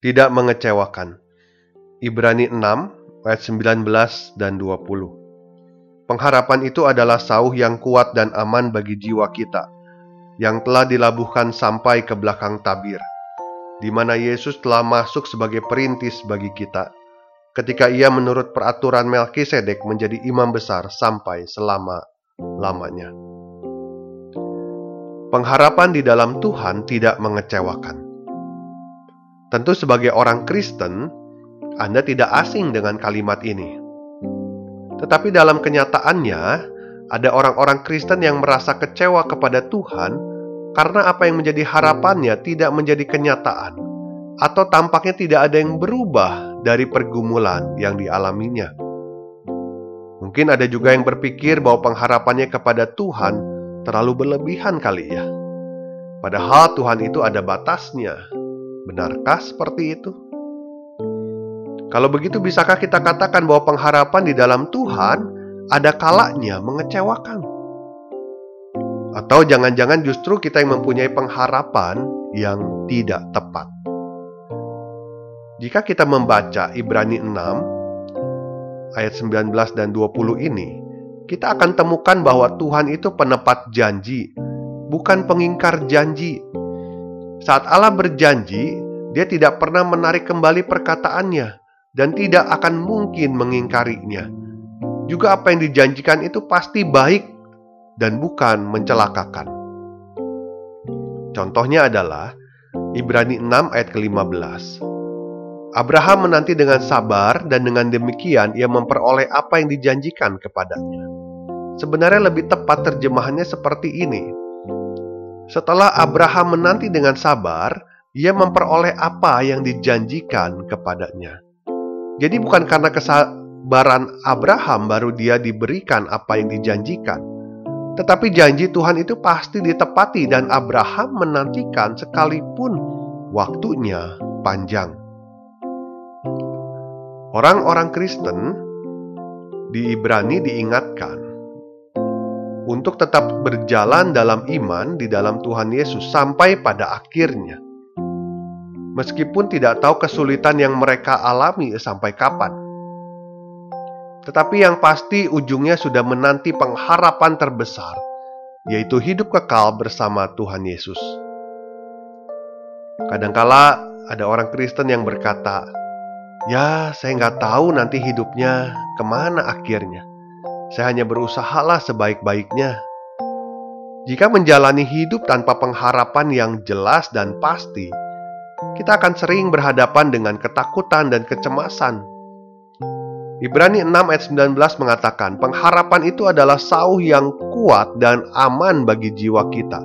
Tidak mengecewakan. Ibrani 6 ayat 19 dan 20. Pengharapan itu adalah sauh yang kuat dan aman bagi jiwa kita, yang telah dilabuhkan sampai ke belakang tabir, di mana Yesus telah masuk sebagai perintis bagi kita, ketika ia menurut peraturan Melkisedek menjadi imam besar sampai selama-lamanya. Pengharapan di dalam Tuhan tidak mengecewakan Tentu sebagai orang Kristen, Anda tidak asing dengan kalimat ini. Tetapi dalam kenyataannya, ada orang-orang Kristen yang merasa kecewa kepada Tuhan karena apa yang menjadi harapannya tidak menjadi kenyataan, atau tampaknya tidak ada yang berubah dari pergumulan yang dialaminya. Mungkin ada juga yang berpikir bahwa pengharapannya kepada Tuhan terlalu berlebihan kali ya. Padahal Tuhan itu ada batasnya, Benarkah seperti itu? Kalau begitu, bisakah kita katakan bahwa pengharapan di dalam Tuhan ada kalanya mengecewakan? Atau jangan-jangan justru kita yang mempunyai pengharapan yang tidak tepat? Jika kita membaca Ibrani 6 ayat 19 dan 20 ini, kita akan temukan bahwa Tuhan itu penepat janji, bukan pengingkar janji. Saat Allah berjanji, Dia tidak pernah menarik kembali perkataannya dan tidak akan mungkin mengingkarinya. Juga apa yang dijanjikan itu pasti baik dan bukan mencelakakan. Contohnya adalah Ibrani 6 ayat ke-15. Abraham menanti dengan sabar dan dengan demikian ia memperoleh apa yang dijanjikan kepadanya. Sebenarnya lebih tepat terjemahannya seperti ini. Setelah Abraham menanti dengan sabar, ia memperoleh apa yang dijanjikan kepadanya. Jadi, bukan karena kesabaran Abraham baru dia diberikan apa yang dijanjikan, tetapi janji Tuhan itu pasti ditepati, dan Abraham menantikan sekalipun waktunya panjang. Orang-orang Kristen di Ibrani diingatkan untuk tetap berjalan dalam iman di dalam Tuhan Yesus sampai pada akhirnya. Meskipun tidak tahu kesulitan yang mereka alami sampai kapan. Tetapi yang pasti ujungnya sudah menanti pengharapan terbesar, yaitu hidup kekal bersama Tuhan Yesus. Kadangkala ada orang Kristen yang berkata, Ya, saya nggak tahu nanti hidupnya ke mana akhirnya. Saya hanya berusahalah sebaik-baiknya. Jika menjalani hidup tanpa pengharapan yang jelas dan pasti, kita akan sering berhadapan dengan ketakutan dan kecemasan. Ibrani 6 ayat 19 mengatakan, pengharapan itu adalah sauh yang kuat dan aman bagi jiwa kita,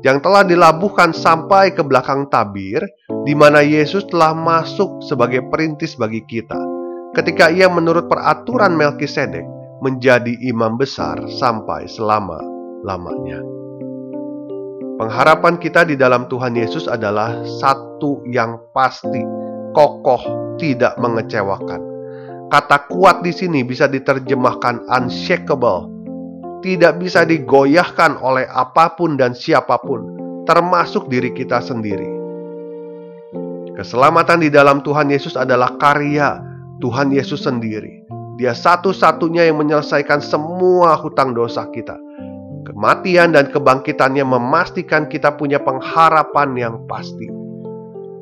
yang telah dilabuhkan sampai ke belakang tabir, di mana Yesus telah masuk sebagai perintis bagi kita, ketika ia menurut peraturan Melkisedek menjadi imam besar sampai selama-lamanya. Pengharapan kita di dalam Tuhan Yesus adalah satu yang pasti, kokoh, tidak mengecewakan. Kata kuat di sini bisa diterjemahkan unshakable, tidak bisa digoyahkan oleh apa pun dan siapa pun, termasuk diri kita sendiri. Keselamatan di dalam Tuhan Yesus adalah karya Tuhan Yesus sendiri dia satu-satunya yang menyelesaikan semua hutang dosa kita. Kematian dan kebangkitannya memastikan kita punya pengharapan yang pasti.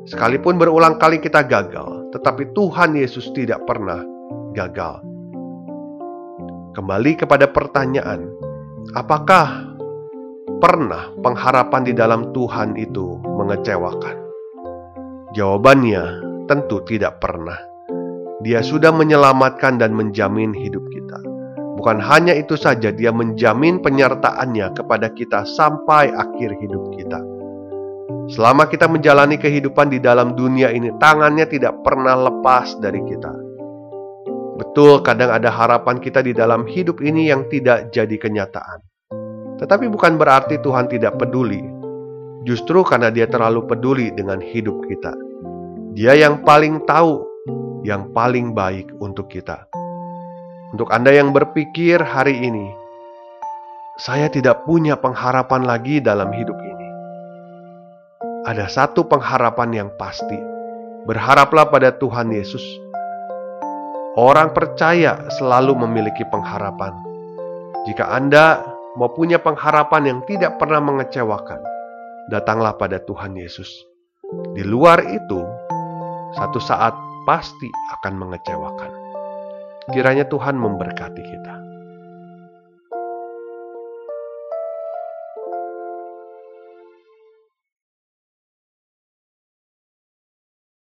Sekalipun berulang kali kita gagal, tetapi Tuhan Yesus tidak pernah gagal. Kembali kepada pertanyaan, apakah pernah pengharapan di dalam Tuhan itu mengecewakan? Jawabannya tentu tidak pernah. Dia sudah menyelamatkan dan menjamin hidup kita. Bukan hanya itu saja, Dia menjamin penyertaannya kepada kita sampai akhir hidup kita. Selama kita menjalani kehidupan di dalam dunia ini, tangannya tidak pernah lepas dari kita. Betul, kadang ada harapan kita di dalam hidup ini yang tidak jadi kenyataan. Tetapi bukan berarti Tuhan tidak peduli. Justru karena Dia terlalu peduli dengan hidup kita. Dia yang paling tahu yang paling baik untuk kita. Untuk Anda yang berpikir hari ini, saya tidak punya pengharapan lagi dalam hidup ini. Ada satu pengharapan yang pasti. Berharaplah pada Tuhan Yesus. Orang percaya selalu memiliki pengharapan. Jika Anda mau punya pengharapan yang tidak pernah mengecewakan, datanglah pada Tuhan Yesus. Di luar itu, satu saat pasti akan mengecewakan. Kiranya Tuhan memberkati kita.